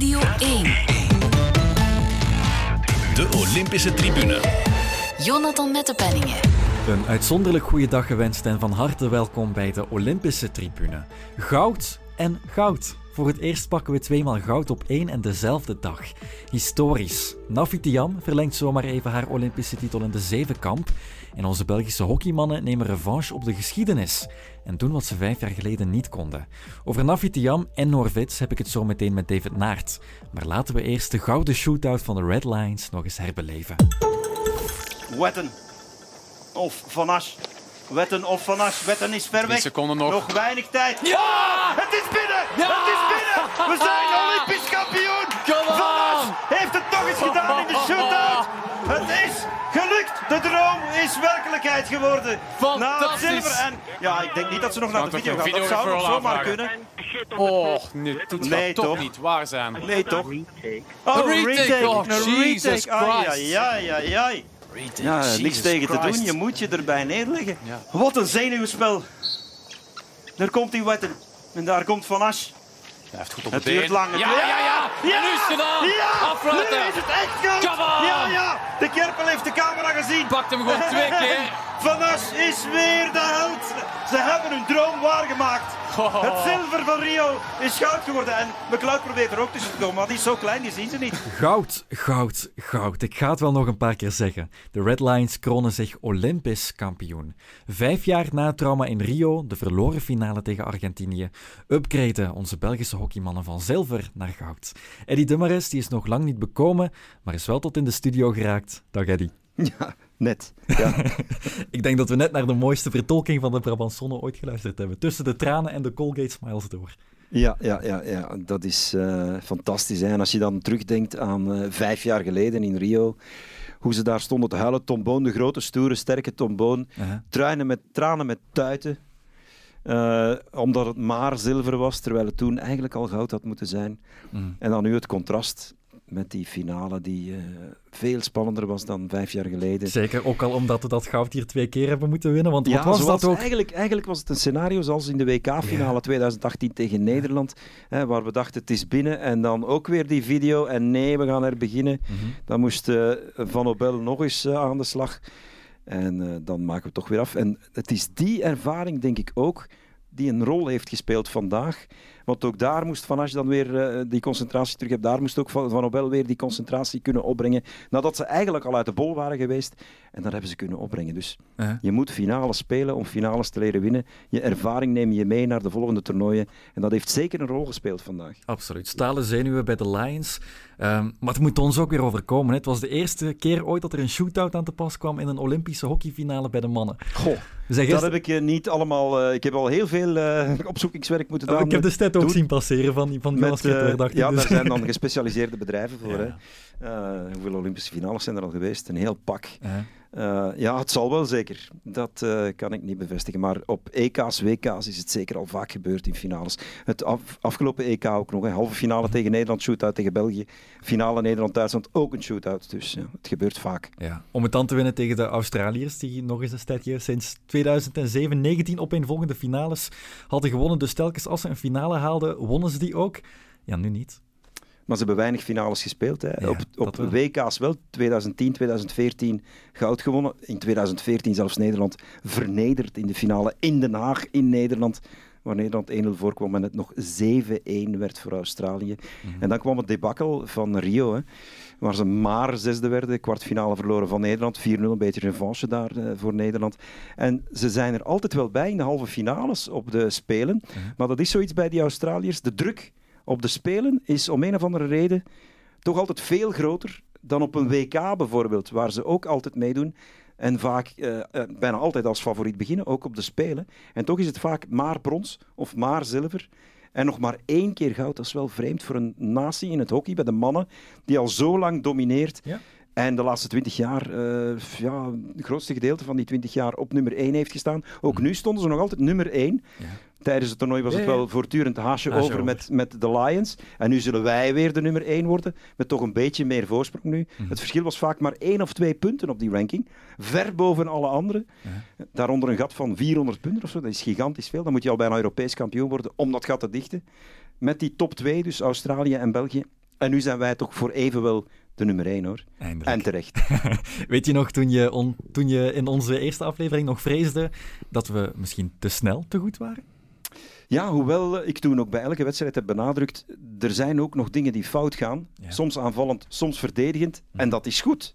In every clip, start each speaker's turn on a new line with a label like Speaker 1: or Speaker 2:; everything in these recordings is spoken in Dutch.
Speaker 1: Radio 1.
Speaker 2: De Olympische Tribune.
Speaker 1: Jonathan Mettepenningen.
Speaker 3: Een uitzonderlijk goede dag gewenst en van harte welkom bij de Olympische Tribune. Goud en goud. Voor het eerst pakken we tweemaal goud op één en dezelfde dag. Historisch. Nafitiam verlengt zomaar even haar Olympische titel in de zevenkamp. En onze Belgische hockeymannen nemen revanche op de geschiedenis. En doen wat ze vijf jaar geleden niet konden. Over Nafitiam en Norvits heb ik het zo meteen met David Naert. Maar laten we eerst de gouden shootout van de Red Lions nog eens herbeleven.
Speaker 4: Wetten of Van. Wetten of Van As. Wetten is ver weg.
Speaker 5: seconden nog.
Speaker 4: Nog weinig tijd.
Speaker 5: Ja!
Speaker 4: Het is binnen!
Speaker 5: Ja!
Speaker 4: Het is binnen! We zijn Olympisch kampioen! Heeft het toch eens gedaan in de shootout. Het is gelukt. De droom is werkelijkheid geworden. Na het zilver en... Ja, ik denk niet dat ze nog naar de video
Speaker 5: een
Speaker 4: gaan. Dat zou nog zomaar kunnen.
Speaker 5: Oh, nee, dit
Speaker 4: Nee,
Speaker 5: toch, niet waar zijn.
Speaker 4: Nee, toch?
Speaker 5: Een
Speaker 4: Oh,
Speaker 5: retake. Oh,
Speaker 4: Een
Speaker 5: Jesus
Speaker 4: retake. Ai, ai, ai, ai. Ja, niks
Speaker 5: Jesus
Speaker 4: tegen te doen. Je moet je erbij neerleggen.
Speaker 5: Ja.
Speaker 4: Wat een zenuwspel. Daar komt die wetten. En daar komt Van Asch.
Speaker 5: Hij heeft goed op
Speaker 4: Het duurt lang.
Speaker 5: Ja, ja, ja. En nu is het gedaan.
Speaker 4: Ja, nu is het echt goud.
Speaker 5: On.
Speaker 4: Ja, ja. De Kerpel heeft de camera gezien.
Speaker 5: Pakt hem gewoon twee keer.
Speaker 4: Van Asch is weer de held. Ze hebben hun droom waargemaakt.
Speaker 5: Oh.
Speaker 4: Het zilver van Rio is goud geworden. En McLeod probeert er ook tussen te komen, maar die is zo klein, die zien ze niet.
Speaker 3: Goud, goud, goud. Ik ga het wel nog een paar keer zeggen. De Red Lions kronen zich Olympisch kampioen. Vijf jaar na het trauma in Rio, de verloren finale tegen Argentinië, upgraden onze Belgische hockeymannen van zilver naar goud. Eddie Dummares die is nog lang niet bekomen, maar is wel tot in de studio geraakt. Dag Eddie.
Speaker 6: Ja, net. Ja.
Speaker 3: Ik denk dat we net naar de mooiste vertolking van de Brabantsonne ooit geluisterd hebben. Tussen de tranen en de Colgate smiles door.
Speaker 6: Ja, ja, ja, ja, dat is eh, fantastisch. Hè? En als je dan terugdenkt aan eh, vijf jaar geleden in Rio, hoe ze daar stonden te huilen. Tom Boon, de grote, stoere, sterke Tom Boon.
Speaker 3: Uh-huh.
Speaker 6: Met, tranen met tuiten. Eh, omdat het maar zilver was, terwijl het toen eigenlijk al goud had moeten zijn.
Speaker 3: Mm.
Speaker 6: En dan nu het contrast met die finale die eh, veel spannender was dan vijf jaar geleden.
Speaker 3: Zeker, ook al omdat we dat goud hier twee keer hebben moeten winnen. Want wat was dat ook?
Speaker 6: Eigenlijk, eigenlijk was het een scenario zoals in de WK-finale
Speaker 3: Ja.
Speaker 6: 2018 tegen Nederland, hè, waar we dachten het is binnen en dan ook weer die video en nee, we gaan er beginnen.
Speaker 3: Mhm.
Speaker 6: Dan moest eh, Van Obel nog eens eh, aan de slag en dan maken we het toch weer af. En het is die ervaring, denk ik ook, die een rol heeft gespeeld vandaag. Want ook daar moest Van Asch dan weer eh, die concentratie terug hebben. Daar moest ook Van, van Obel weer die concentratie kunnen opbrengen. Nadat ze eigenlijk al uit de bol waren geweest. En dat hebben ze kunnen opbrengen. Dus
Speaker 3: Uh-huh.
Speaker 6: je moet finales spelen om finales te leren winnen. Je ervaring neem je mee naar de volgende toernooien. En dat heeft zeker een rol gespeeld vandaag.
Speaker 3: Absoluut. Stalen zenuwen bij de Lions. Ehm, maar het moet ons ook weer overkomen. hè. Het was de eerste keer ooit dat er een shootout aan te pas kwam in een Olympische hockeyfinale bij de mannen.
Speaker 6: Goh, dat heb ik eh, niet allemaal... eh, ik heb al heel veel eh, opzoekingswerk moeten doen.
Speaker 3: Oh, ik heb de stat ook zien passeren van, van
Speaker 6: Met,
Speaker 3: dacht
Speaker 6: ja,
Speaker 3: dus.
Speaker 6: daar zijn dan gespecialiseerde bedrijven voor.
Speaker 3: Ja.
Speaker 6: Hè. Hoeveel Olympische finales zijn er al geweest? Een heel pak.
Speaker 3: Uh,
Speaker 6: Eh, ja, het zal wel zeker. Dat eh, kan ik niet bevestigen. Maar op EK's, WK's is het zeker al vaak gebeurd in finales. Het af- afgelopen EK ook nog. Hè. Halve finale tegen Nederland, shootout tegen België. Finale Nederland-Duitsland, ook een shootout. Dus ja, het gebeurt vaak.
Speaker 3: ja. Om het dan te winnen tegen de Australiërs, die nog eens een stadje sinds 2007 19 opeenvolgende finales hadden gewonnen. Dus telkens als ze een finale haalden, wonnen ze die ook. Ja, nu niet.
Speaker 6: Maar ze hebben weinig finales gespeeld. Hè.
Speaker 3: Ja,
Speaker 6: op op
Speaker 3: wel.
Speaker 6: WK's wel. 2010, 2014 goud gewonnen. In 2014 zelfs Nederland vernederd in de finale in Den Haag, in Nederland. Waar Nederland 1-0 voorkwam en het nog 7-1 werd voor Australië.
Speaker 3: Mhm.
Speaker 6: En dan kwam het debakkel van Rio. Hè, waar ze maar zesde werden. Kwartfinale verloren van Nederland. 4-0, een beetje revanche daar eh, voor Nederland. En ze zijn er altijd wel bij in de halve finales op de Spelen. Maar dat is zoiets bij die Australiërs. De druk op de Spelen is om een of andere reden toch altijd veel groter dan op een WK bijvoorbeeld, waar ze ook altijd meedoen. En vaak, eh, eh, bijna altijd als favoriet beginnen, ook op de Spelen. En toch is het vaak maar brons of maar zilver. En nog maar één keer goud, dat is wel vreemd voor een natie in het hockey, bij de mannen, die al zo lang domineert.
Speaker 3: Ja.
Speaker 6: En de laatste twintig jaar, eh, ja, het grootste gedeelte van die twintig jaar op nummer één heeft gestaan. Ook nu stonden ze nog altijd nummer één.
Speaker 3: Ja.
Speaker 6: Tijdens het toernooi was het wel voortdurend haasje,
Speaker 3: Haasje
Speaker 6: over,
Speaker 3: over.
Speaker 6: Met, met de Lions. En nu zullen wij weer de nummer één worden, met toch een beetje meer voorsprong nu.
Speaker 3: Mhm.
Speaker 6: Het verschil was vaak maar één of twee punten op die ranking. Ver boven alle anderen. Daaronder een gat van 400 punten of zo. Dat is gigantisch veel. Dan moet je al bijna Europees kampioen worden om dat gat te dichten. Met die top twee, dus Australië en België, En nu zijn wij toch voor even wel de nummer één, hoor.
Speaker 3: Eindelijk.
Speaker 6: En terecht.
Speaker 3: Weet je nog, toen je, on- toen je in onze eerste aflevering nog vreesde dat we misschien te snel te goed waren?
Speaker 6: Ja, hoewel eh, ik toen ook bij elke wedstrijd heb benadrukt, er zijn ook nog dingen die fout gaan.
Speaker 3: Ja.
Speaker 6: Soms aanvallend, soms verdedigend. En dat is goed.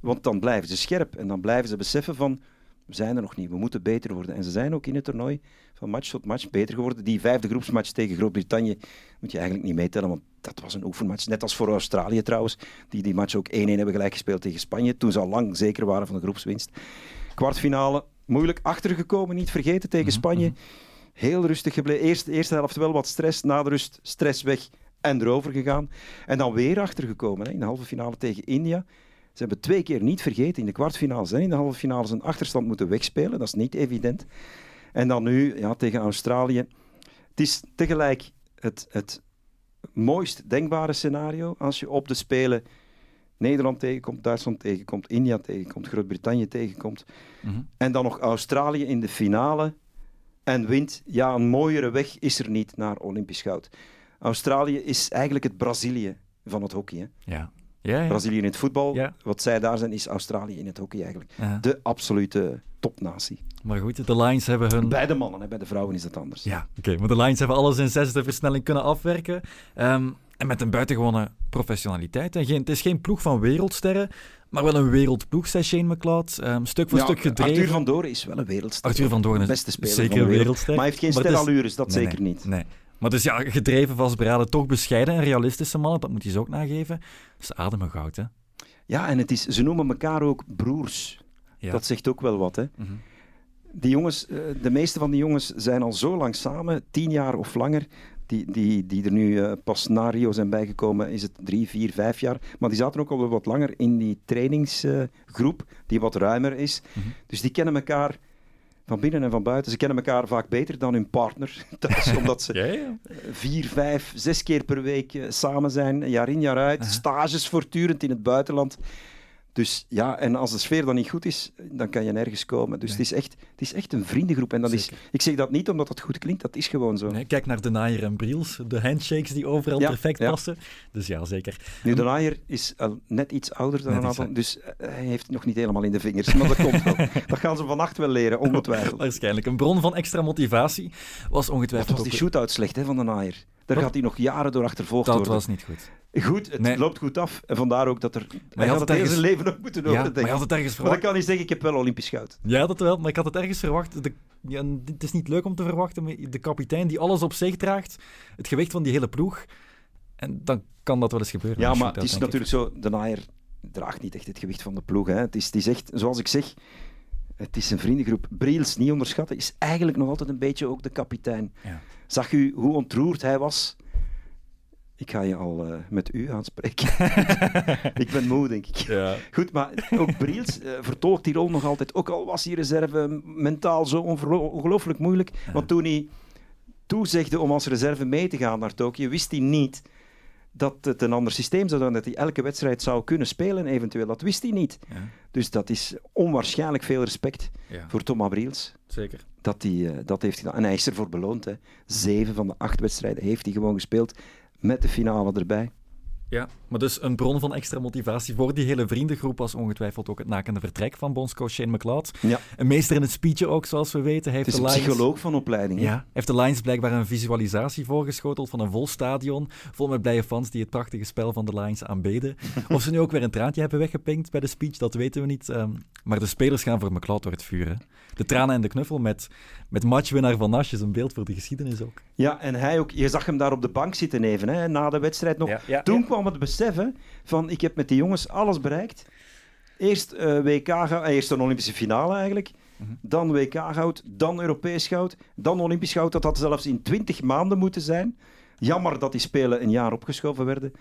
Speaker 6: Want dan blijven ze scherp en dan blijven ze beseffen van, we zijn er nog niet, we moeten beter worden. En ze zijn ook in het toernooi van match tot match beter geworden. Die vijfde groepsmatch tegen Groot-Brittannië moet je eigenlijk niet meetellen, want dat was een oefenmatch. Net als voor Australië trouwens, die die match ook 1-1 hebben gelijk gespeeld tegen Spanje, toen ze al lang zeker waren van de groepswinst. Kwartfinale, moeilijk achtergekomen, niet vergeten tegen Spanje. Heel rustig gebleven. Eerst, eerste helft wel wat stress, na de rust stress weg en erover gegaan. En dan weer achtergekomen hè, in de halve finale tegen India. Ze hebben twee keer niet vergeten in de kwartfinales en in de halve finales een achterstand moeten wegspelen. Dat is niet evident. En dan nu ja, tegen Australië. Het is tegelijk het, het mooist denkbare scenario als je op de Spelen Nederland tegenkomt, Duitsland tegenkomt, India tegenkomt, Groot-Brittannië tegenkomt.
Speaker 3: Mhm.
Speaker 6: En dan nog Australië in de finale en wint. Ja, een mooiere weg is er niet naar Olympisch goud. Australië is eigenlijk het Brazilië van het hockey. Hè?
Speaker 3: Ja. Ja, ja.
Speaker 6: Brazilië in het voetbal,
Speaker 3: Ja.
Speaker 6: wat zij daar zijn, is Australië in het hockey eigenlijk. De absolute topnatie.
Speaker 3: Maar goed, de Lions hebben hun...
Speaker 6: Bij de mannen, hè, bij de vrouwen is dat anders.
Speaker 3: Ja, oké. maar de Lions hebben alles in zesde versnelling kunnen afwerken. Ehm, en met een buitengewone professionaliteit. En geen, het is geen ploeg van wereldsterren, maar wel een wereldploeg, zei Shane McLeod. Ehm, stuk voor
Speaker 6: Ja,
Speaker 3: stuk gedreven.
Speaker 6: Arthur van Doren is wel een wereldster.
Speaker 3: Arthur van Doorn
Speaker 6: De
Speaker 3: is
Speaker 6: beste speler
Speaker 3: zeker
Speaker 6: wereld.
Speaker 3: wereldster.
Speaker 6: Maar hij heeft geen
Speaker 3: is-
Speaker 6: sterallures, dat
Speaker 3: Nee,
Speaker 6: zeker
Speaker 3: nee,
Speaker 6: niet.
Speaker 3: Nee. Maar dus ja, gedreven, vastberaden, toch bescheiden en realistische mannen, dat moet hij ze ook nageven. Ze ademen goud, hè.
Speaker 6: Ja, en het is, ze noemen elkaar ook broers.
Speaker 3: Ja.
Speaker 6: Dat zegt ook wel wat. Hè? Die jongens, eh, de meeste van die jongens zijn al zo lang samen, tien jaar of langer. Die, die, die er nu eh, pas na Rio zijn bijgekomen, is het drie, vier, vijf jaar. Maar die zaten ook al wat langer in die trainingsgroep, die wat ruimer is.
Speaker 3: Mhm.
Speaker 6: Dus die kennen elkaar van binnen en van buiten. Ze kennen elkaar vaak beter dan hun partner. Dat is omdat ze
Speaker 3: Ja, ja.
Speaker 6: vier, vijf, zes keer per week eh, samen zijn, jaar in jaar uit. Stages voortdurend in het buitenland. Dus ja, en als de sfeer dan niet goed is, dan kan je nergens komen. Dus
Speaker 3: Nee.
Speaker 6: het, is echt, het is echt een vriendengroep. En dat is, ik zeg dat niet omdat het goed klinkt, dat is gewoon zo.
Speaker 3: Nee, kijk naar de Naaier en Briels, de handshakes die overal
Speaker 6: Ja,
Speaker 3: perfect
Speaker 6: ja.
Speaker 3: passen. Dus ja, zeker.
Speaker 6: Nu, de Naaier is al net iets ouder dan
Speaker 3: Net
Speaker 6: een aantal, dus eh, hij heeft het nog niet helemaal in de vingers. Maar dat komt wel. Dat gaan ze vannacht wel leren, ongetwijfeld.
Speaker 3: Waarschijnlijk. Een bron van extra motivatie was ongetwijfeld
Speaker 6: was die shootout slecht hè, van de Naaier? Daar
Speaker 3: Wat?
Speaker 6: gaat hij nog jaren door achtervolgd
Speaker 3: Dat
Speaker 6: worden.
Speaker 3: was niet goed.
Speaker 6: Goed, het
Speaker 3: Nee.
Speaker 6: loopt goed af. En vandaar ook dat er... hij
Speaker 3: had
Speaker 6: had
Speaker 3: het ergens-
Speaker 6: zijn leven ook moeten
Speaker 3: Ja, maar
Speaker 6: overdenken.
Speaker 3: je had het ergens
Speaker 6: Maar dan
Speaker 3: verwacht.
Speaker 6: kan hij zeggen, ik heb wel Olympisch goud.
Speaker 3: Ja, dat wel. Maar ik had het ergens verwacht. De, ja, het is niet leuk om te verwachten, maar de kapitein die alles op zich draagt, het gewicht van die hele ploeg, en dan kan dat wel eens gebeuren.
Speaker 6: Ja, maar het is natuurlijk zo, de naaier draagt niet echt het gewicht van de ploeg. Hè. Het, is, het is echt, zoals ik zeg, het is een vriendengroep. Briels, niet onderschatten, is eigenlijk nog altijd een beetje ook de kapitein.
Speaker 3: Ja.
Speaker 6: Zag u hoe ontroerd hij was? Ik ga je al eh, met u aanspreken. ik ben moe, denk ik.
Speaker 3: Ja.
Speaker 6: Goed, maar ook Briels eh, vertolkt die rol nog altijd. Ook al was die reserve mentaal zo ongelooflijk moeilijk. Want toen hij toezegde om als reserve mee te gaan naar Tokio, wist hij niet dat het een ander systeem zou zijn. Dat hij elke wedstrijd zou kunnen spelen, eventueel. Dat wist hij niet.
Speaker 3: Ja,
Speaker 6: Dus dat is onwaarschijnlijk veel respect voor Thomas Briels.
Speaker 3: zeker.
Speaker 6: Dat hij eh, dat heeft gedaan. En hij is ervoor beloond. Hè. Zeven van de acht wedstrijden heeft hij gewoon gespeeld. Met de finale erbij.
Speaker 3: Ja, maar dus een bron van extra motivatie voor die hele vriendengroep was ongetwijfeld ook het nakende vertrek van bondscoach Shane McLeod.
Speaker 6: Ja.
Speaker 3: Een meester in het speechen ook, zoals we weten. Hij
Speaker 6: Het
Speaker 3: heeft
Speaker 6: is een
Speaker 3: de Lions...
Speaker 6: psycholoog van opleiding. hè.
Speaker 3: Ja, heeft de Lions blijkbaar een visualisatie voorgeschoteld van een vol stadion, vol met blije fans die het prachtige spel van de Lions aanbeden. Of ze nu ook weer een traantje hebben weggepinkt bij de speech, dat weten we niet. Ehm, maar de spelers gaan voor McLeod door het vuur. hè. De tranen en de knuffel met, met matchwinnaar Van Asjes, een beeld voor de geschiedenis ook.
Speaker 6: Ja, en hij ook, je zag hem daar op de bank zitten even, hè, na de wedstrijd nog.
Speaker 3: Ja, ja,
Speaker 6: Toen
Speaker 3: ja.
Speaker 6: Kwam het beseffen van, ik heb met die jongens alles bereikt. Eerst eh, WK, eh, eerst een Olympische finale eigenlijk.
Speaker 3: Mhm.
Speaker 6: Dan WK goud, dan Europees goud, dan Olympisch goud. Dat had zelfs in 20 maanden moeten zijn. Jammer dat die spelen een jaar opgeschoven werden.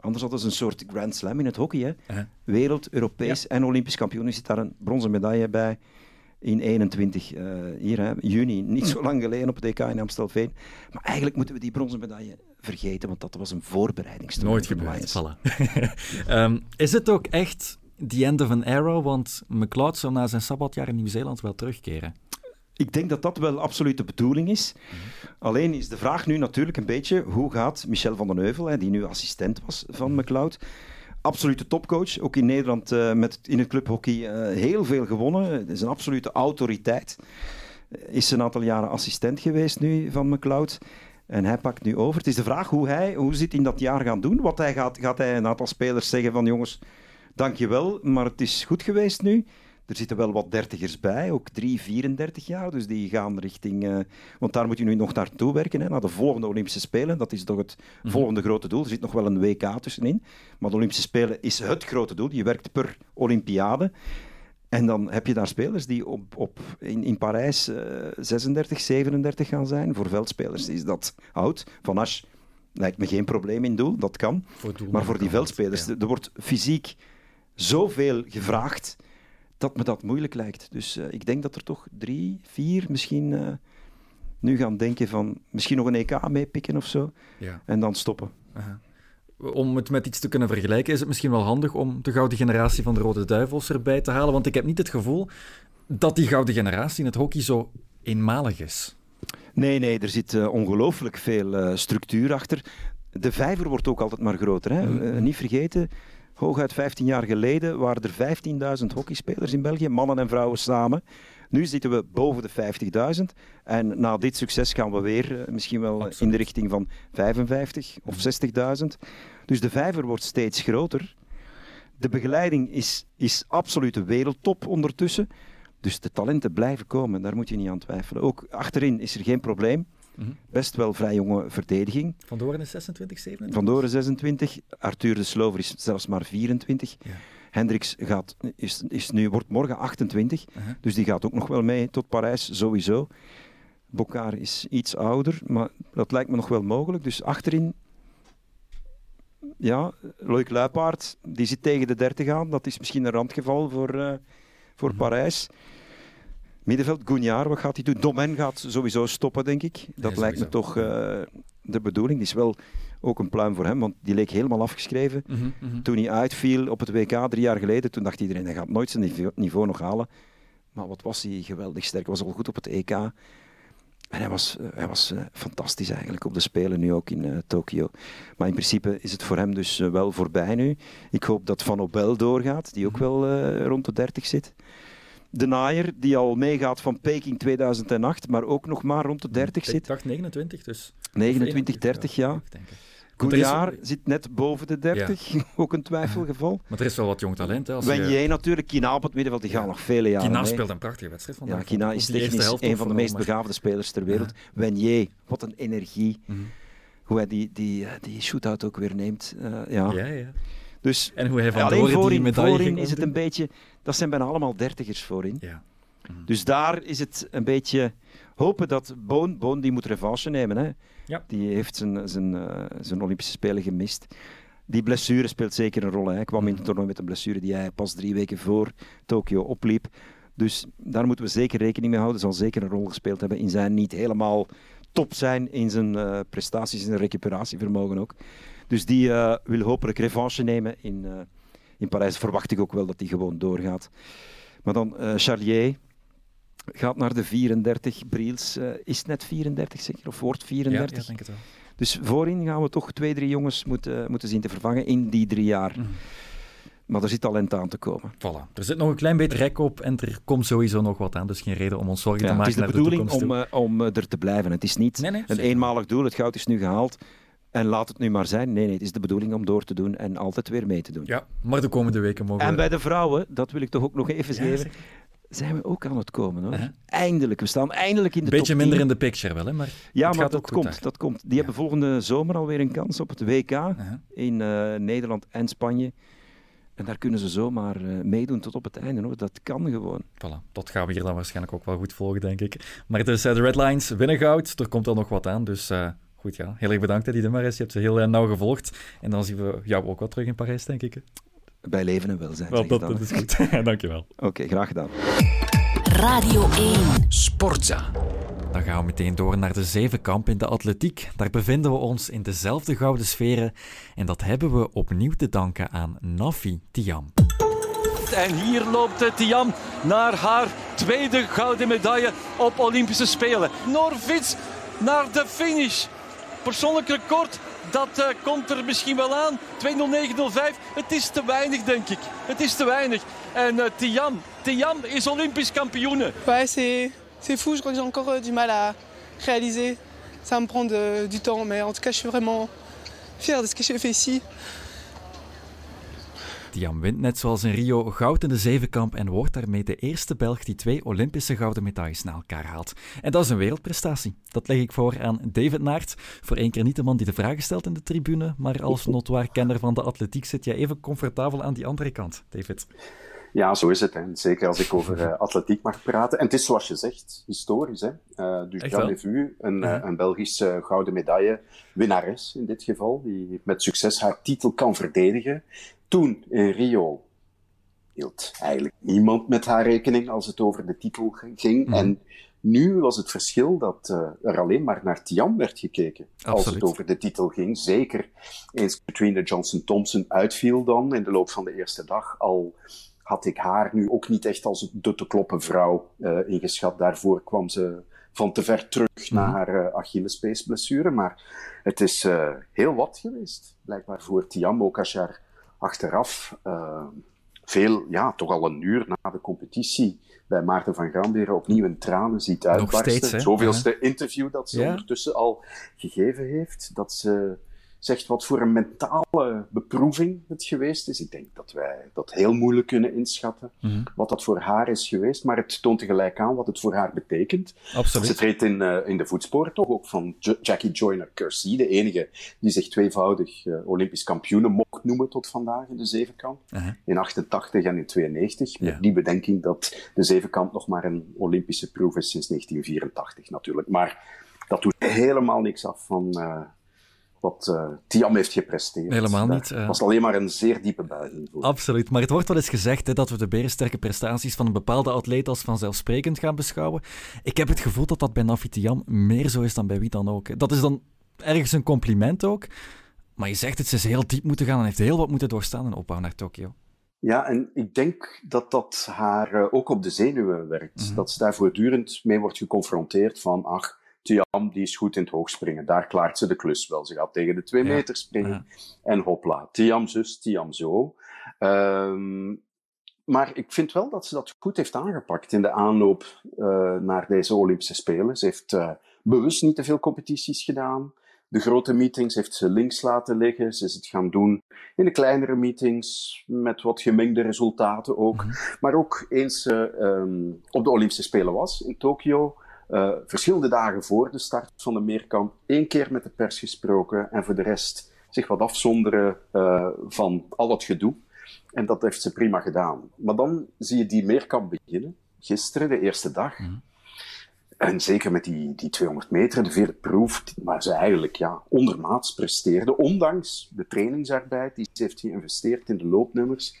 Speaker 6: Anders hadden ze een soort Grand Slam in het hockey. Hè? Wereld, Europees en Olympisch kampioen. Er zit daar een bronzen medaille bij in 21 eh, hier, hè, juni. Niet zo lang geleden op het EK in Amstelveen. Maar eigenlijk moeten we die bronzen medaille vergeten, want dat was een voorbereidingstoernooi.
Speaker 3: Nooit gebeurd. Voilà. Ehm, is het ook echt the end of an era? Want McLeod zou na zijn sabbatjaar in Nieuw-Zeeland wel terugkeren.
Speaker 6: ik denk dat dat wel absoluut de bedoeling is. Alleen is de vraag nu natuurlijk een beetje hoe gaat Michel van den Heuvel, hè, die nu assistent was van McLeod, absolute topcoach, ook in Nederland uh, met, in het clubhockey uh, heel veel gewonnen. Het is een absolute autoriteit. Is een aantal jaren assistent geweest nu van McLeod. En hij pakt nu over. Het is de vraag hoe hij hoe zit in dat jaar gaan doen. Wat hij gaat, gaat hij een aantal spelers zeggen van jongens, dankjewel, maar het is goed geweest nu. Er zitten wel wat dertigers bij, ook 3, 34 jaar. Dus die gaan richting. Uh, want daar moet je nu nog naartoe werken, hè, naar de volgende Olympische Spelen. Dat is toch het mm. volgende grote doel. Er zit nog wel een WK tussenin. Maar de Olympische Spelen is het grote doel. Je werkt per Olympiade. En dan heb je daar spelers die op, op, in, in Parijs uh, 36, 37 gaan zijn. Voor veldspelers is dat oud. Van Asch lijkt me geen probleem in doel, dat kan. Voor maar voor die veldspelers, ja. er wordt fysiek zoveel gevraagd dat me dat moeilijk lijkt. Dus uh, ik denk dat er toch drie, vier misschien uh, nu gaan denken van misschien nog een EK meepikken of zo. Ja. En dan stoppen.
Speaker 3: Aha. Om het met iets te kunnen vergelijken, is het misschien wel handig om de gouden generatie van de Rode Duivels erbij te halen. Want ik heb niet het gevoel dat die gouden generatie in het hockey zo eenmalig is.
Speaker 6: Nee, nee, er zit uh, ongelooflijk veel structuur achter. De vijver wordt ook altijd maar groter. Hè? Mm. niet vergeten, Hooguit 15 jaar geleden waren er 15.000 hockeyspelers in België, mannen en vrouwen samen. Nu zitten we boven de 50.000. En na dit succes gaan we weer uh, misschien wel Absoluut. in de richting van 55 of 60.000. Dus de vijver wordt steeds groter. De begeleiding is, is absolute wereldtop ondertussen. Dus de talenten blijven komen, daar moet je niet aan twijfelen. Ook achterin is er geen probleem. Mm -hmm. Best wel vrij jonge verdediging.
Speaker 3: Van Doren is 26, 27?
Speaker 6: Van Doren 26. Arthur de Slover is zelfs maar 24. Ja. Hendricks gaat, is, is nu, wordt morgen 28. Uh -huh. Dus die gaat ook nog wel mee tot Parijs, sowieso. Bokar is iets ouder, maar dat lijkt me nog wel mogelijk. Dus achterin, ja, Loïc Luipaard, die zit tegen de 30 aan. Dat is misschien een randgeval voor, uh, voor mm -hmm. Parijs. Middenveld, Gouniard, wat gaat hij doen? Domen gaat sowieso stoppen, denk ik. Dat nee, lijkt me toch uh, de bedoeling. Die is wel ook een pluim voor hem, want die leek helemaal afgeschreven. Mm -hmm, mm -hmm. Toen hij uitviel op het WK drie jaar geleden, toen dacht iedereen, hij gaat nooit zijn niveau, niveau nog halen. Maar wat was hij geweldig sterk. Hij was al goed op het EK. En hij was, uh, hij was uh, fantastisch eigenlijk op de Spelen, nu ook in uh, Tokio. Maar in principe is het voor hem dus wel voorbij nu. Ik hoop dat Van Obel doorgaat, die ook wel rond de 30 zit. De Naaier, die al meegaat van Peking 2008, maar ook nog maar rond de 30 zit.
Speaker 3: Ik dacht 29, dus.
Speaker 6: 29, 30, ja. ja. Goejaar is... zit net boven de 30, ja. ook een twijfelgeval.
Speaker 3: Maar er is wel wat jong talent. Hè,
Speaker 6: Wen je... natuurlijk, Kina op het middenveld, die gaan ja. nog vele jaren
Speaker 3: Kina speelt een prachtige wedstrijd vandaag.
Speaker 6: Ja, Kina is technisch een van de meest begaafde spelers ter wereld. Ja. Wen wat een energie. Mm -hmm. Hoe hij die, die, die shootout ook weer neemt. Uh, ja.
Speaker 3: ja, ja.
Speaker 6: Dus
Speaker 3: en hoe hij van
Speaker 6: alleen voorin,
Speaker 3: die
Speaker 6: voorin is het een beetje... Dat zijn bijna allemaal dertigers voorin.
Speaker 3: Ja.
Speaker 6: Mm. Dus daar is het een beetje hopen dat Boon... Boon die moet revanche nemen. Hè.
Speaker 3: Ja.
Speaker 6: Die heeft zijn, zijn, uh, zijn Olympische Spelen gemist. Die blessure speelt zeker een rol. Hè. Hij kwam in het toernooi met een blessure die hij pas drie weken voor Tokio opliep. Dus daar moeten we zeker rekening mee houden. Zal zeker een rol gespeeld hebben in zijn niet helemaal top zijn in zijn uh, prestaties en zijn recuperatievermogen ook. Dus die uh, wil hopelijk revanche nemen in, uh, in Parijs. Verwacht ik ook wel dat hij gewoon doorgaat. Maar dan uh, Charlier gaat naar de 34. Briels is net 34 zeker, of wordt 34.
Speaker 3: Ja, ja denk het wel.
Speaker 6: Dus voorin gaan we toch twee, drie jongens moeten, moeten zien te vervangen in die drie jaar. Mm. Maar er zit talent aan te komen.
Speaker 3: Voilà. Er zit nog een klein beetje rek op en er komt sowieso nog wat aan. Dus geen reden om ons zorgen
Speaker 6: ja,
Speaker 3: te maken.
Speaker 6: Het is de bedoeling de om, uh, om er te blijven. Het is niet nee, nee, een eenmalig doel. Het goud is nu gehaald. En laat het nu maar zijn. Nee, nee, het is de bedoeling om door te doen en altijd weer mee te doen.
Speaker 3: Ja, maar de komende weken mogen
Speaker 6: En bij de vrouwen, dat wil ik toch ook nog even geven, zijn we ook aan het komen. Hoor. Uh -huh. Eindelijk, we staan eindelijk in de
Speaker 3: Beetje minder in de picture wel, hè? maar
Speaker 6: Ja,
Speaker 3: het
Speaker 6: maar
Speaker 3: gaat
Speaker 6: dat komt, dat komt. Die ja. hebben volgende zomer alweer een kans op het WK uh -huh. in uh, Nederland en Spanje. En daar kunnen ze zomaar uh, meedoen tot op het einde. Hoor. Dat kan gewoon.
Speaker 3: Voilà, dat gaan we hier dan waarschijnlijk ook wel goed volgen, denk ik. Maar dus, uh, de Red Lines winnen goud. Er komt al nog wat aan, dus... Uh, Goed, ja. Heel erg bedankt, Eddie de Maris. Je hebt ze heel uh, nauw gevolgd. En dan zien we jou ook wel terug in Parijs, denk ik.
Speaker 6: Bij leven en welzijn.
Speaker 3: Wel, dat, dat, is goed. Dankjewel.
Speaker 6: Oké, okay, graag gedaan.
Speaker 1: Radio 1.
Speaker 2: Sportza.
Speaker 3: Dan gaan we meteen door naar de zevenkamp in de atletiek. Daar bevinden we ons in dezelfde gouden sferen. En dat hebben we opnieuw te danken aan Nafi Tiam.
Speaker 7: En hier loopt Tiam naar haar
Speaker 5: tweede gouden medaille op Olympische Spelen. Norvits naar de finish. Persoonlijk record, dat uh, komt er misschien wel aan. 2.09.05. Het is te weinig, denk ik. Het is te weinig. En uh, Tiam, Tiam is Olympisch kampioene.
Speaker 7: Ouais, c'est, fou. Je crois que j'ai encore euh, du mal à réaliser. Ça me prend de, du temps. Mais en tout cas, je suis vraiment fier de ce que j'ai fait ici.
Speaker 3: Tiam wint net zoals in Rio goud in de zevenkamp en wordt daarmee de eerste Belg die twee Olympische gouden medailles na elkaar haalt. En dat is een wereldprestatie. Dat leg ik voor aan David Naert. Voor één keer niet de man die de vragen stelt in de tribune, maar als notoir kenner van de atletiek zit jij even comfortabel aan die andere kant, David.
Speaker 8: Ja, zo is het. En zeker als ik over uh, atletiek mag praten. En het is zoals je zegt, historisch. Hè? Uh, dus Jean Levu, een, uh, een Belgische gouden medaille, winnares in dit geval, die met succes haar titel kan verdedigen. Toen in Rio hield eigenlijk niemand met haar rekening als het over de titel ging. Mm. En nu was het verschil dat uh, er alleen maar naar Tiam werd gekeken Absoluut. als het over de titel ging. Zeker eens Katrina Johnson-Thompson uitviel dan in de loop van de eerste dag. Al had ik haar nu ook niet echt als de te kloppen vrouw uh, ingeschat. Daarvoor kwam ze van te ver terug mm. na haar uh, Achillespeesblessure. Maar het is heel wat geweest, blijkbaar voor Tiam. Ook als je haar achteraf uh, veel, ja, toch al een uur na de competitie bij Maarten van Gramberen opnieuw in tranen ziet uitbarsten. Steeds, Het zoveelste ja. interview dat ze ja. ondertussen al gegeven heeft, dat ze zegt wat voor een mentale beproeving het geweest is. Ik denk dat wij dat heel moeilijk kunnen inschatten, mm-hmm. wat dat voor haar is geweest. Maar het toont tegelijk aan wat het voor haar betekent.
Speaker 3: Absoluut.
Speaker 8: Ze treedt in, uh, in de voetsporen toch ook van Jackie Joyner-Kersee, de enige die zich tweevoudig uh, Olympisch kampioene mocht noemen tot vandaag in de zevenkamp. Uh-huh. In 88 en in 92. Met die bedenking dat de zevenkamp nog maar een Olympische proef is sinds 1984 natuurlijk. Maar dat doet helemaal niks af van... Wat uh, Tiam heeft gepresteerd.
Speaker 3: Helemaal niet.
Speaker 8: Het uh... was alleen maar een zeer diepe buiging. Voor.
Speaker 3: Absoluut. Maar het wordt wel eens gezegd hè, dat we de berensterke prestaties van een bepaalde atleet als vanzelfsprekend gaan beschouwen. Ik heb het gevoel dat dat bij Nafi Tiam meer zo is dan bij wie dan ook. Dat is dan ergens een compliment ook. Maar je zegt het, ze is heel diep moeten gaan en heeft heel wat moeten doorstaan in opbouw naar Tokio.
Speaker 8: Ja, en ik denk dat dat haar uh, ook op de zenuwen werkt. Mm-hmm. Dat ze daar voortdurend mee wordt geconfronteerd van, ach, Tiam die is goed in het hoogspringen. Daar klaart ze de klus wel. Ze gaat tegen de twee ja. meter springen. En hopla. Tiam zus, Tiam zo. Um, maar ik vind wel dat ze dat goed heeft aangepakt in de aanloop uh, naar deze Olympische Spelen. Ze heeft uh, bewust niet te veel competities gedaan. De grote meetings heeft ze links laten liggen. Ze is het gaan doen in de kleinere meetings met wat gemengde resultaten ook. Mm-hmm. Maar ook eens ze uh, um, op de Olympische Spelen was in Tokio. Uh, verschillende dagen voor de start van de meerkamp één keer met de pers gesproken en voor de rest zich wat afzonderen uh, van al het gedoe. En dat heeft ze prima gedaan. Maar dan zie je die meerkamp beginnen, gisteren, de eerste dag. Mm. En zeker met die, die 200 meter, de vierde proef, waar ze eigenlijk ja, ondermaats presteerde, ondanks de trainingsarbeid die ze heeft geïnvesteerd in de loopnummers.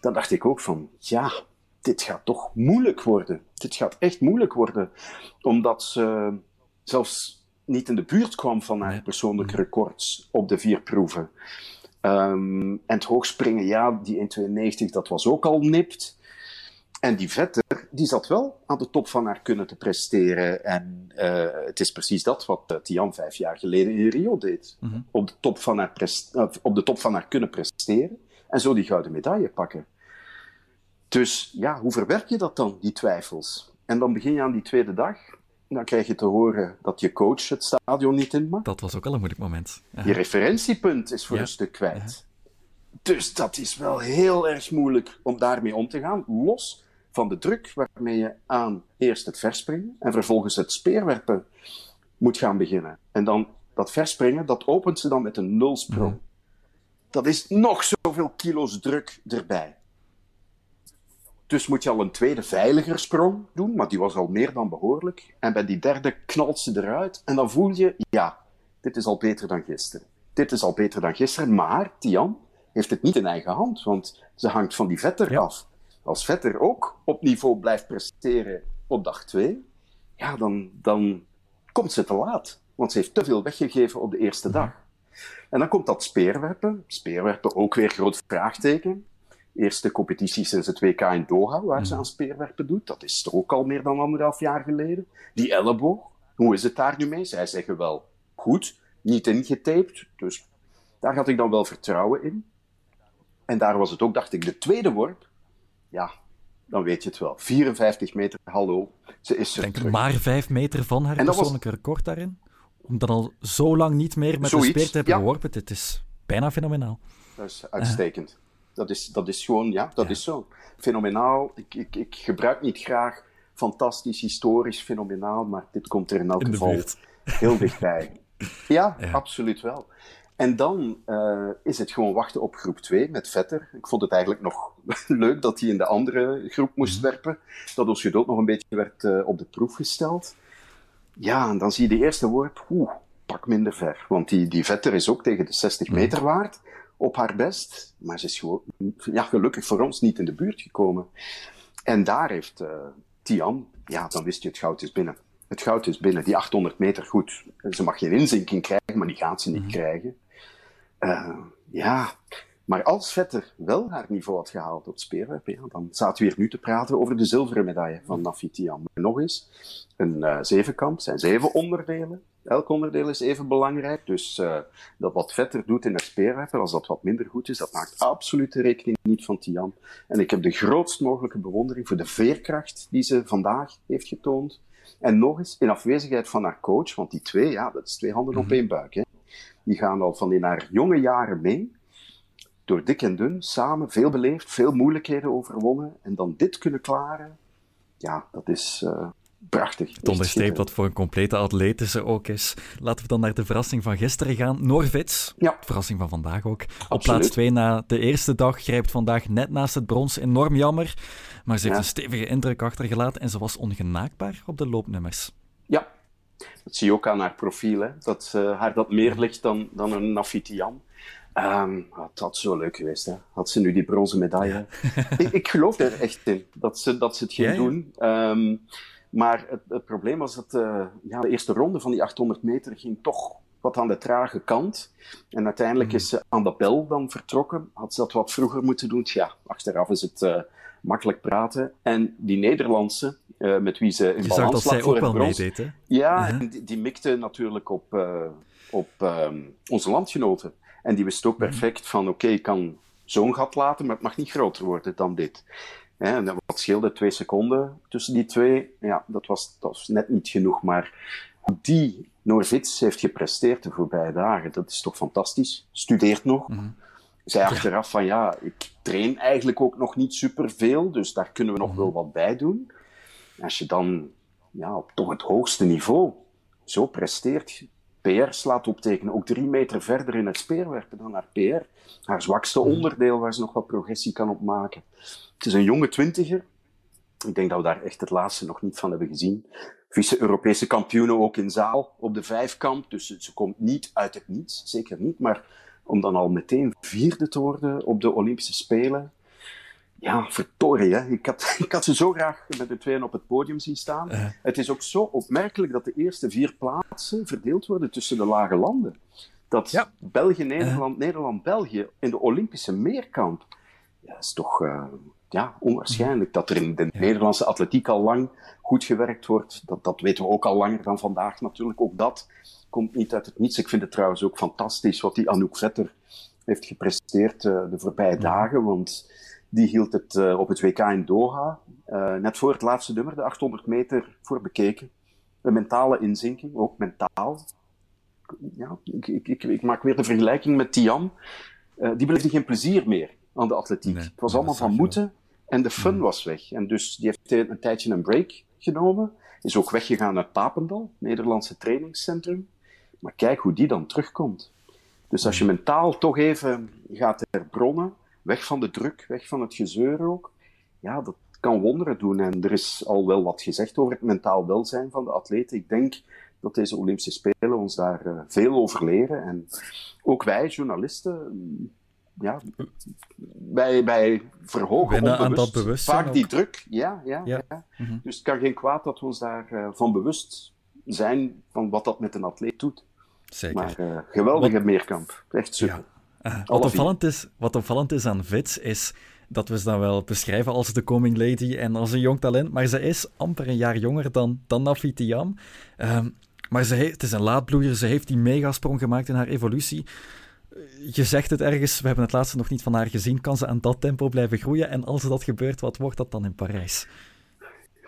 Speaker 8: Dan dacht ik ook van, ja, dit gaat toch moeilijk worden. Dit gaat echt moeilijk worden. Omdat ze zelfs niet in de buurt kwam van haar persoonlijke records op de vier proeven. Um, en het hoogspringen, ja, die 1,92, dat was ook al nipt. En die Vetter, die zat wel aan de top van haar kunnen te presteren. En uh, het is precies dat wat uh, Tian vijf jaar geleden in Rio deed. Mm-hmm. Op, de top van haar uh, op de top van haar kunnen presteren. En zo die gouden medaille pakken. Dus ja, hoe verwerk je dat dan, die twijfels? En dan begin je aan die tweede dag. Dan krijg je te horen dat je coach het stadion niet in mag.
Speaker 3: Dat was ook wel een moeilijk moment.
Speaker 8: Ja. Je referentiepunt is voor ja. een stuk kwijt. Dus dat is wel heel erg moeilijk om daarmee om te gaan. Los van de druk waarmee je aan eerst het verspringen en vervolgens het speerwerpen moet gaan beginnen. En dan dat verspringen, dat opent ze dan met een nulsprong. Mm. Dat is nog zoveel kilo's druk erbij. Dus moet je al een tweede veiliger sprong doen, maar die was al meer dan behoorlijk. En bij die derde knalt ze eruit en dan voel je, ja, dit is al beter dan gisteren. Dit is al beter dan gisteren, maar Tian heeft het niet in eigen hand, want ze hangt van die vetter ja. af. Als vetter ook op niveau blijft presteren op dag 2, ja, dan, dan komt ze te laat. Want ze heeft te veel weggegeven op de eerste dag. En dan komt dat speerwerpen. Speerwerpen ook weer groot vraagteken. Eerste competitie sinds het WK in Doha, waar ze aan speerwerpen doet. Dat is toch ook al meer dan anderhalf jaar geleden. Die elleboog, hoe is het daar nu mee? Zij zeggen wel goed, niet ingetaped. Dus daar had ik dan wel vertrouwen in. En daar was het ook, dacht ik, de tweede worp. Ja, dan weet je het wel. 54 meter, hallo. Ze is er
Speaker 3: denk
Speaker 8: terug.
Speaker 3: maar vijf meter van haar
Speaker 8: En dat was-
Speaker 3: persoonlijke record daarin. Om dan al zo lang niet meer met de
Speaker 8: Zoiets,
Speaker 3: speer te hebben
Speaker 8: ja.
Speaker 3: geworpen. Dit is bijna fenomenaal.
Speaker 8: Dat is uitstekend. Dat, is, dat is gewoon, ja, dat is zo. Fenomenaal. Ik, ik, ik gebruik niet graag fantastisch, historisch, fenomenaal, maar dit komt er in elk
Speaker 3: In
Speaker 8: geval
Speaker 3: buurt.
Speaker 8: heel dichtbij. Ja,
Speaker 3: Ja.
Speaker 8: absoluut wel. En dan eh, is het gewoon wachten op groep 2 met Vetter. Ik vond het eigenlijk nog leuk dat hij in de andere groep moest
Speaker 3: Mhm.
Speaker 8: werpen. Dat ons geduld nog een beetje werd eh, op de proef gesteld. Ja, en dan zie je de eerste worp. Oeh, pak minder ver. Want die, die Vetter is ook tegen de 60
Speaker 3: Mhm.
Speaker 8: meter waard. Op haar best. Maar ze is gewoon, ja, gelukkig voor ons niet in de buurt gekomen. En daar heeft eh, Tian, ja, dan wist je het goud is binnen. Het goud is binnen. Die 800 meter, goed. Ze mag geen inzinking krijgen, maar die gaat ze niet krijgen. Eh, ja, maar als Vetter wel haar niveau had gehaald op het speerwerpen, ja, dan zaten we hier nu te praten over de zilveren medaille van Nafi Tiam. Maar nog eens, een eh, zevenkamp zijn zeven onderdelen. Elk onderdeel is even belangrijk. Dus eh, dat wat Vetter doet in het speerwerpen, als dat wat minder goed is, dat maakt absoluut de rekening niet van Tian. En ik heb de grootst mogelijke bewondering voor de veerkracht die ze vandaag heeft getoond. En nog eens, in afwezigheid van haar coach, want die twee, ja, dat is twee handen op één buik. Hè. Die gaan al van in haar jonge jaren mee. Door dik en dun, samen, veel beleefd, veel moeilijkheden overwonnen. En dan dit kunnen klaren, ja, dat is eh, prachtig.
Speaker 3: Het onderstreept wat voor een complete atleet ze ook is. Laten we dan naar de verrassing van gisteren gaan. Norvits,
Speaker 8: Ja.
Speaker 3: de verrassing van vandaag ook. Op plaats 2 na de eerste dag grijpt vandaag net naast het brons. Enorm jammer. Maar ze heeft
Speaker 8: Ja.
Speaker 3: een stevige indruk achtergelaten en ze was ongenaakbaad op de loopnummers.
Speaker 8: Ja, dat zie je ook aan haar profiel, hè? dat eh, haar dat meer ligt dan, dan een Nafitian. Ehm het had zo leuk geweest, hè? had ze nu die bronzen medaille. ik, ik geloof er echt in dat ze, dat ze het ging
Speaker 3: Ja,
Speaker 8: doen. Ehm, maar het, het probleem was dat eh, ja, de eerste ronde van die 800 meter ging toch wat aan de trage kant. En uiteindelijk
Speaker 3: Mhm.
Speaker 8: is ze aan de bel dan vertrokken. Had ze dat wat vroeger moeten doen? Ja, achteraf is het eh, makkelijk praten. En die Nederlandse, eh, met wie ze in
Speaker 3: Je
Speaker 8: balans lag voor
Speaker 3: ook
Speaker 8: het
Speaker 3: wel
Speaker 8: brons,
Speaker 3: meedeed, hè?
Speaker 8: ja,
Speaker 3: Uh-huh.
Speaker 8: en die, die mikte natuurlijk op, eh, op ehm, onze landgenoten. En die wist ook
Speaker 3: Mhm.
Speaker 8: perfect van, oké, ik kan zo'n gat laten, maar het mag niet groter worden dan dit. Hè, wat scheelde twee seconden tussen die twee? Ja, dat was, dat was net niet genoeg. Maar hoe die Norvits heeft gepresteerd de voorbije dagen, dat is toch fantastisch. Studeert nog.
Speaker 3: Mhm.
Speaker 8: Zij achteraf van, ja, ik train eigenlijk ook nog niet superveel, dus daar kunnen we nog
Speaker 3: Mhm.
Speaker 8: wel wat bij doen. Als je dan ja, op toch het hoogste niveau zo presteert, PR slaat optekenen, ook drie meter verder in het speerwerpen dan haar PR. Haar zwakste onderdeel waar ze nog wat progressie kan op maken. Het is een jonge twintiger. Ik denk dat we daar echt het laatste nog niet van hebben gezien. Vice-Europese kampioenen ook in zaal op de vijfkamp. Dus ze komt niet uit het niets, zeker niet. Maar om dan al meteen vierde te worden op de Olympische Spelen. Ja, verdorie, hè. Ik, had, ik had ze zo graag met de tweeën op het podium zien staan.
Speaker 3: Eh.
Speaker 8: Het is ook zo opmerkelijk dat de eerste vier plaatsen verdeeld worden tussen de lage landen. Dat
Speaker 3: Ja.
Speaker 8: België, Nederland, Nederland, België in de Olympische meerkamp. Ja, is toch eh, ja, onwaarschijnlijk dat er in de Nederlandse atletiek al lang goed gewerkt wordt. Dat, dat weten we ook al langer dan vandaag natuurlijk. Ook dat komt niet uit het niets. Ik vind het trouwens ook fantastisch wat die Anouk Vetter heeft gepresteerd eh, de voorbije dagen. Want die hield het eh, op het WK in Doha, eh, net voor het laatste nummer, de 800 meter, voor bekeken. Een mentale inzinking, ook mentaal. Ja, ik, ik, ik, ik maak weer de vergelijking met Tian. Eh, die beleefde geen plezier meer aan de atletiek.
Speaker 3: Nee,
Speaker 8: het was allemaal van moeten en de fun was weg. En dus die heeft een tijdje een break genomen. Is ook weggegaan naar Papendal, Nederlandse trainingscentrum. Maar kijk hoe die dan terugkomt. Dus als je mentaal toch even gaat herbronnen, weg van de druk, weg van het gezeur ook, ja, dat kan wonderen doen. En er is al wel wat gezegd over het mentaal welzijn van de atleten. Ik denk dat deze Olympische Spelen ons daar eh, veel over leren. En ook wij, journalisten, mm, ja, wij, wij verhogen
Speaker 3: Winnen aan
Speaker 8: onbewust
Speaker 3: dat bewustzijn
Speaker 8: vaak
Speaker 3: ook.
Speaker 8: die druk. Ja, ja,
Speaker 3: Ja.
Speaker 8: ja.
Speaker 3: Mhm.
Speaker 8: Dus het kan geen kwaad dat we ons daarvan van bewust zijn van wat dat met een atleet doet.
Speaker 3: Zeker.
Speaker 8: Maar eh, geweldige meerkamp. Echt super.
Speaker 3: Ja. Uh, wat, opvallend is, wat opvallend is aan Vits is dat we ze dan wel beschrijven als de coming lady en als een jong talent. Maar ze is amper een jaar jonger dan, dan Nafitiam. Um, maar ze heeft, het is een laadbloeier. Ze heeft die megasprong gemaakt in haar evolutie. Je zegt het ergens, we hebben het laatste nog niet van haar gezien. Kan ze aan dat tempo blijven groeien? En als dat gebeurt, wat wordt dat dan in Parijs?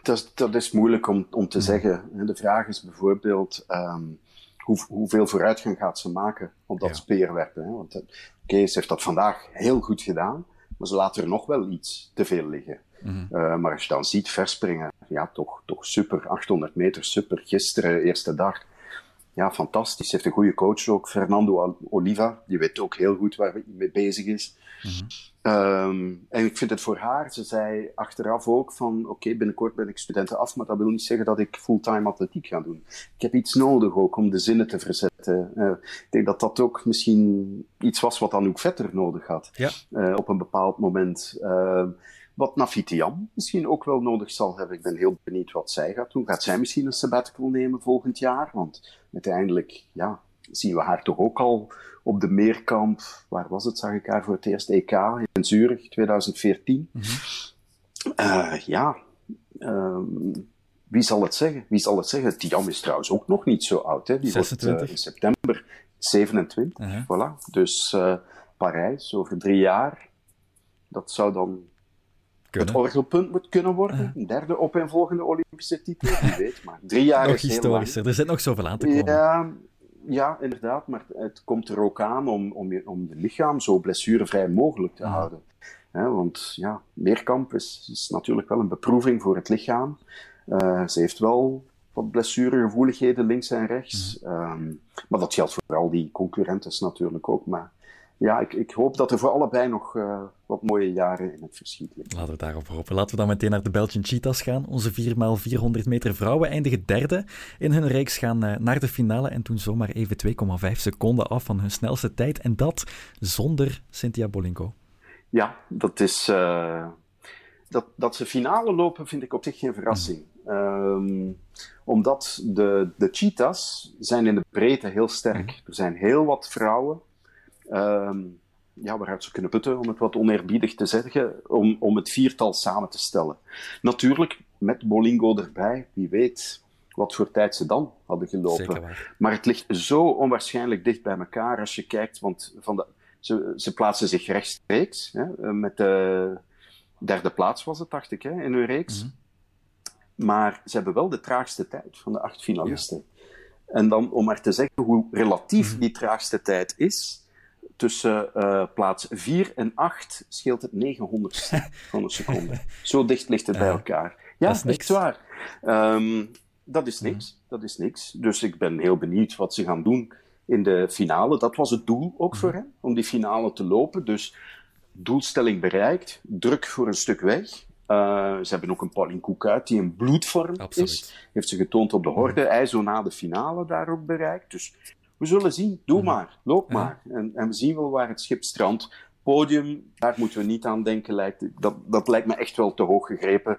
Speaker 8: Dat is, dat is moeilijk om, om te zeggen. De vraag is bijvoorbeeld um, hoe, hoeveel vooruitgang gaat ze maken op dat ja. speerwerk. Hè? Want uh, Kees heeft dat vandaag heel goed gedaan, maar ze laten er nog wel iets te veel liggen. Mm -hmm. uh, maar als je dan ziet verspringen, ja, toch, toch super. 800 meter, super. Gisteren, eerste dag. Ja, fantastisch. Heeft een goede coach ook, Fernando Oliva. Die weet ook heel goed waar hij mee bezig is. Mm -hmm. Um, en ik vind het voor haar, ze zei achteraf ook van, oké, okay, binnenkort ben ik studenten af, maar dat wil niet zeggen dat ik fulltime atletiek ga doen. Ik heb iets nodig ook om de zinnen te verzetten. Uh, ik denk dat dat ook misschien iets was wat Anouk Vetter nodig had.
Speaker 3: Ja.
Speaker 8: Uh, op een bepaald moment. Uh, wat Nafitiam misschien ook wel nodig zal hebben. Ik ben heel benieuwd wat zij gaat doen. Gaat zij misschien een sabbatical nemen volgend jaar? Want uiteindelijk, ja, zien we haar toch ook al op de meerkamp. Waar was het? Zag ik haar voor het eerst EK in Zurich 2014. Mm -hmm. uh, ja, um, wie zal het zeggen? Wie zal het zeggen? Tiam is trouwens ook nog niet zo oud. Hè? Die
Speaker 3: 26.
Speaker 8: wordt uh, in september 27. Uh -huh. Voilà. Dus uh, Parijs over drie jaar. Dat zou dan kunnen. het orgelpunt moet kunnen worden. Een derde opeenvolgende Olympische titel, wie weet. Maar drie jaar
Speaker 3: nog
Speaker 8: is
Speaker 3: historischer. Er zit nog zoveel aan te komen.
Speaker 8: Ja, ja, inderdaad. Maar het komt er ook aan om, om, je, om je lichaam zo blessurevrij mogelijk te houden. Want ja, meerkamp is, is natuurlijk wel een beproeving voor het lichaam. Uh, ze heeft wel wat blessuregevoeligheden links en rechts. Um, maar dat geldt voor al die concurrentes natuurlijk ook. Maar ja, ik, ik, hoop dat er voor allebei nog uh, wat mooie jaren in het verschiet liggen.
Speaker 3: Laten we daarop hopen. Laten we dan meteen naar de Belgian Cheetahs gaan. Onze 4x400 meter vrouwen eindigen derde in hun reeks, gaan uh, naar de finale en toen zomaar even 2,5 seconden af van hun snelste tijd. En dat zonder Cynthia Bolinko.
Speaker 8: Ja, dat is... Uh, dat, dat ze finale lopen vind ik op zich geen verrassing. Mm. Um, omdat de, de cheetahs zijn in de breedte heel sterk. Mm. Er zijn heel wat vrouwen um, ja, waaruit ze kunnen putten, om het wat oneerbiedig te zeggen, om, om het viertal samen te stellen. Natuurlijk, met Bolingo erbij, wie weet wat voor tijd ze dan hadden gelopen. Maar het ligt zo onwaarschijnlijk dicht bij elkaar als je kijkt, want van de, ze, ze plaatsen zich rechtstreeks. Hè, met de derde plaats was het, dacht ik, hè, in hun reeks. Mm -hmm. Maar ze hebben wel de traagste tijd van de acht finalisten. Ja. En dan om maar te zeggen hoe relatief -hmm. die traagste tijd is, tussen uh, plaats 4 en 8 scheelt het 900 van een seconde. Zo dicht ligt het bij elkaar. Ja, dat is echt waar. Um, dat is niks. Dat is niks. Dus ik ben heel benieuwd wat ze gaan doen in de finale. Dat was het doel ook voor hen, om die finale te lopen. Dus doelstelling bereikt, druk voor een stuk weg. Uh, ze hebben ook een Pauline Koekuit die in bloedvorm
Speaker 3: Absoluut.
Speaker 8: is. Heeft ze getoond op de horde. Hij zo na de finale daar ook bereikt. Dus we zullen zien. Doe mm. maar. Loop maar. En, en, we zien wel waar het schip strandt. Podium, daar moeten we niet aan denken. Lijkt, dat, dat lijkt me echt wel te hoog gegrepen.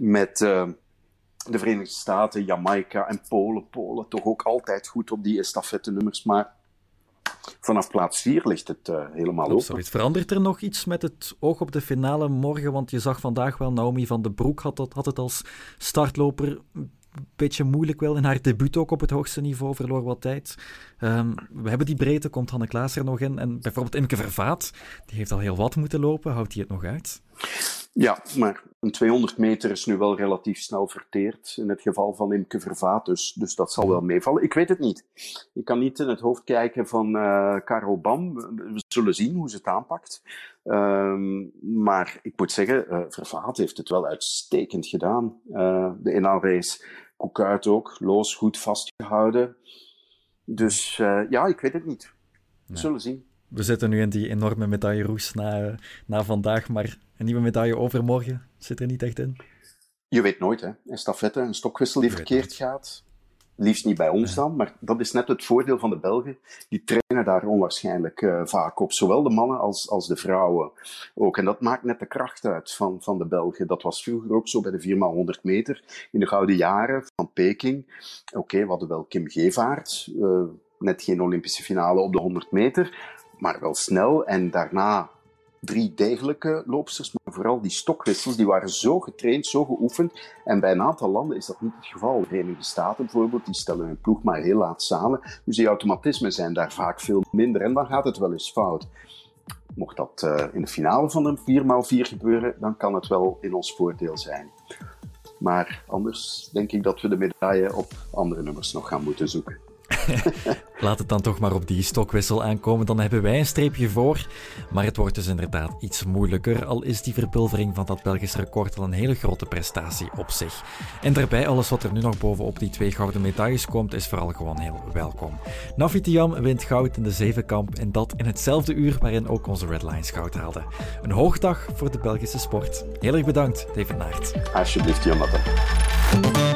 Speaker 8: Met uh, de Verenigde Staten, Jamaica en Polen. Polen toch ook altijd goed op die estafette-nummers. Maar vanaf plaats 4 ligt het uh, helemaal open.
Speaker 3: Absoluut. Verandert er nog iets met het oog op de finale morgen? Want je zag vandaag wel, Naomi van den Broek had, dat, had het als startloper beetje moeilijk wel. In haar debuut ook op het hoogste niveau, verloor wat tijd. Um, we hebben die breedte, komt Hanne Klaas er nog in. En bijvoorbeeld Imke Vervaat, die heeft al heel wat moeten lopen. Houdt hij het nog uit?
Speaker 8: Ja, maar een 200 meter is nu wel relatief snel verteerd. In het geval van Imke Vervaat, dus, dus dat zal wel meevallen. Ik weet het niet. Ik kan niet in het hoofd kijken van uh, Karel Bam. We zullen zien hoe ze het aanpakt. Um, maar ik moet zeggen, uh, Vervaat heeft het wel uitstekend gedaan. Uh, de inhaalrace, Koekuit ook, Loos goed vastgehouden. Dus ja, ik weet het niet. We zullen zien.
Speaker 3: We zitten nu in die enorme medailleroes na, na vandaag, maar een nieuwe medaille overmorgen zit er niet echt in.
Speaker 8: Je weet nooit, hè. Een stafette, een stokwissel die verkeerd gaat. Liefst niet bij ons dan, maar dat is net het voordeel van de Belgen. Die trainen daar onwaarschijnlijk uh, vaak op. Zowel de mannen als, als de vrouwen ook. En dat maakt net de kracht uit van, van de Belgen. Dat was vroeger ook zo bij de 4x100 meter. In de gouden jaren van Peking. Oké, okay, we hadden wel Kim Gevaert. Uh, net geen Olympische finale op de 100 meter. Maar wel snel. En daarna drie degelijke loopsters, maar vooral die stokwissels, die waren zo getraind, zo geoefend. En bij een aantal landen is dat niet het geval. De Verenigde Staten bijvoorbeeld, die stellen hun ploeg maar heel laat samen. Dus die automatismen zijn daar vaak veel minder en dan gaat het wel eens fout. Mocht dat uh, in de finale van een 4x4 gebeuren, dan kan het wel in ons voordeel zijn. Maar anders denk ik dat we de medaille op andere nummers nog gaan moeten zoeken.
Speaker 3: Laat het dan toch maar op die stokwissel aankomen, dan hebben wij een streepje voor. Maar het wordt dus inderdaad iets moeilijker, al is die verpulvering van dat Belgisch record al een hele grote prestatie op zich. En daarbij alles wat er nu nog bovenop die twee gouden medailles komt, is vooral gewoon heel welkom. Navitiam wint goud in de zevenkamp en dat in hetzelfde uur waarin ook onze Red Lions goud haalden. Een hoogdag voor de Belgische sport. Heel erg bedankt, David Naert.
Speaker 8: Alsjeblieft, Jonathan.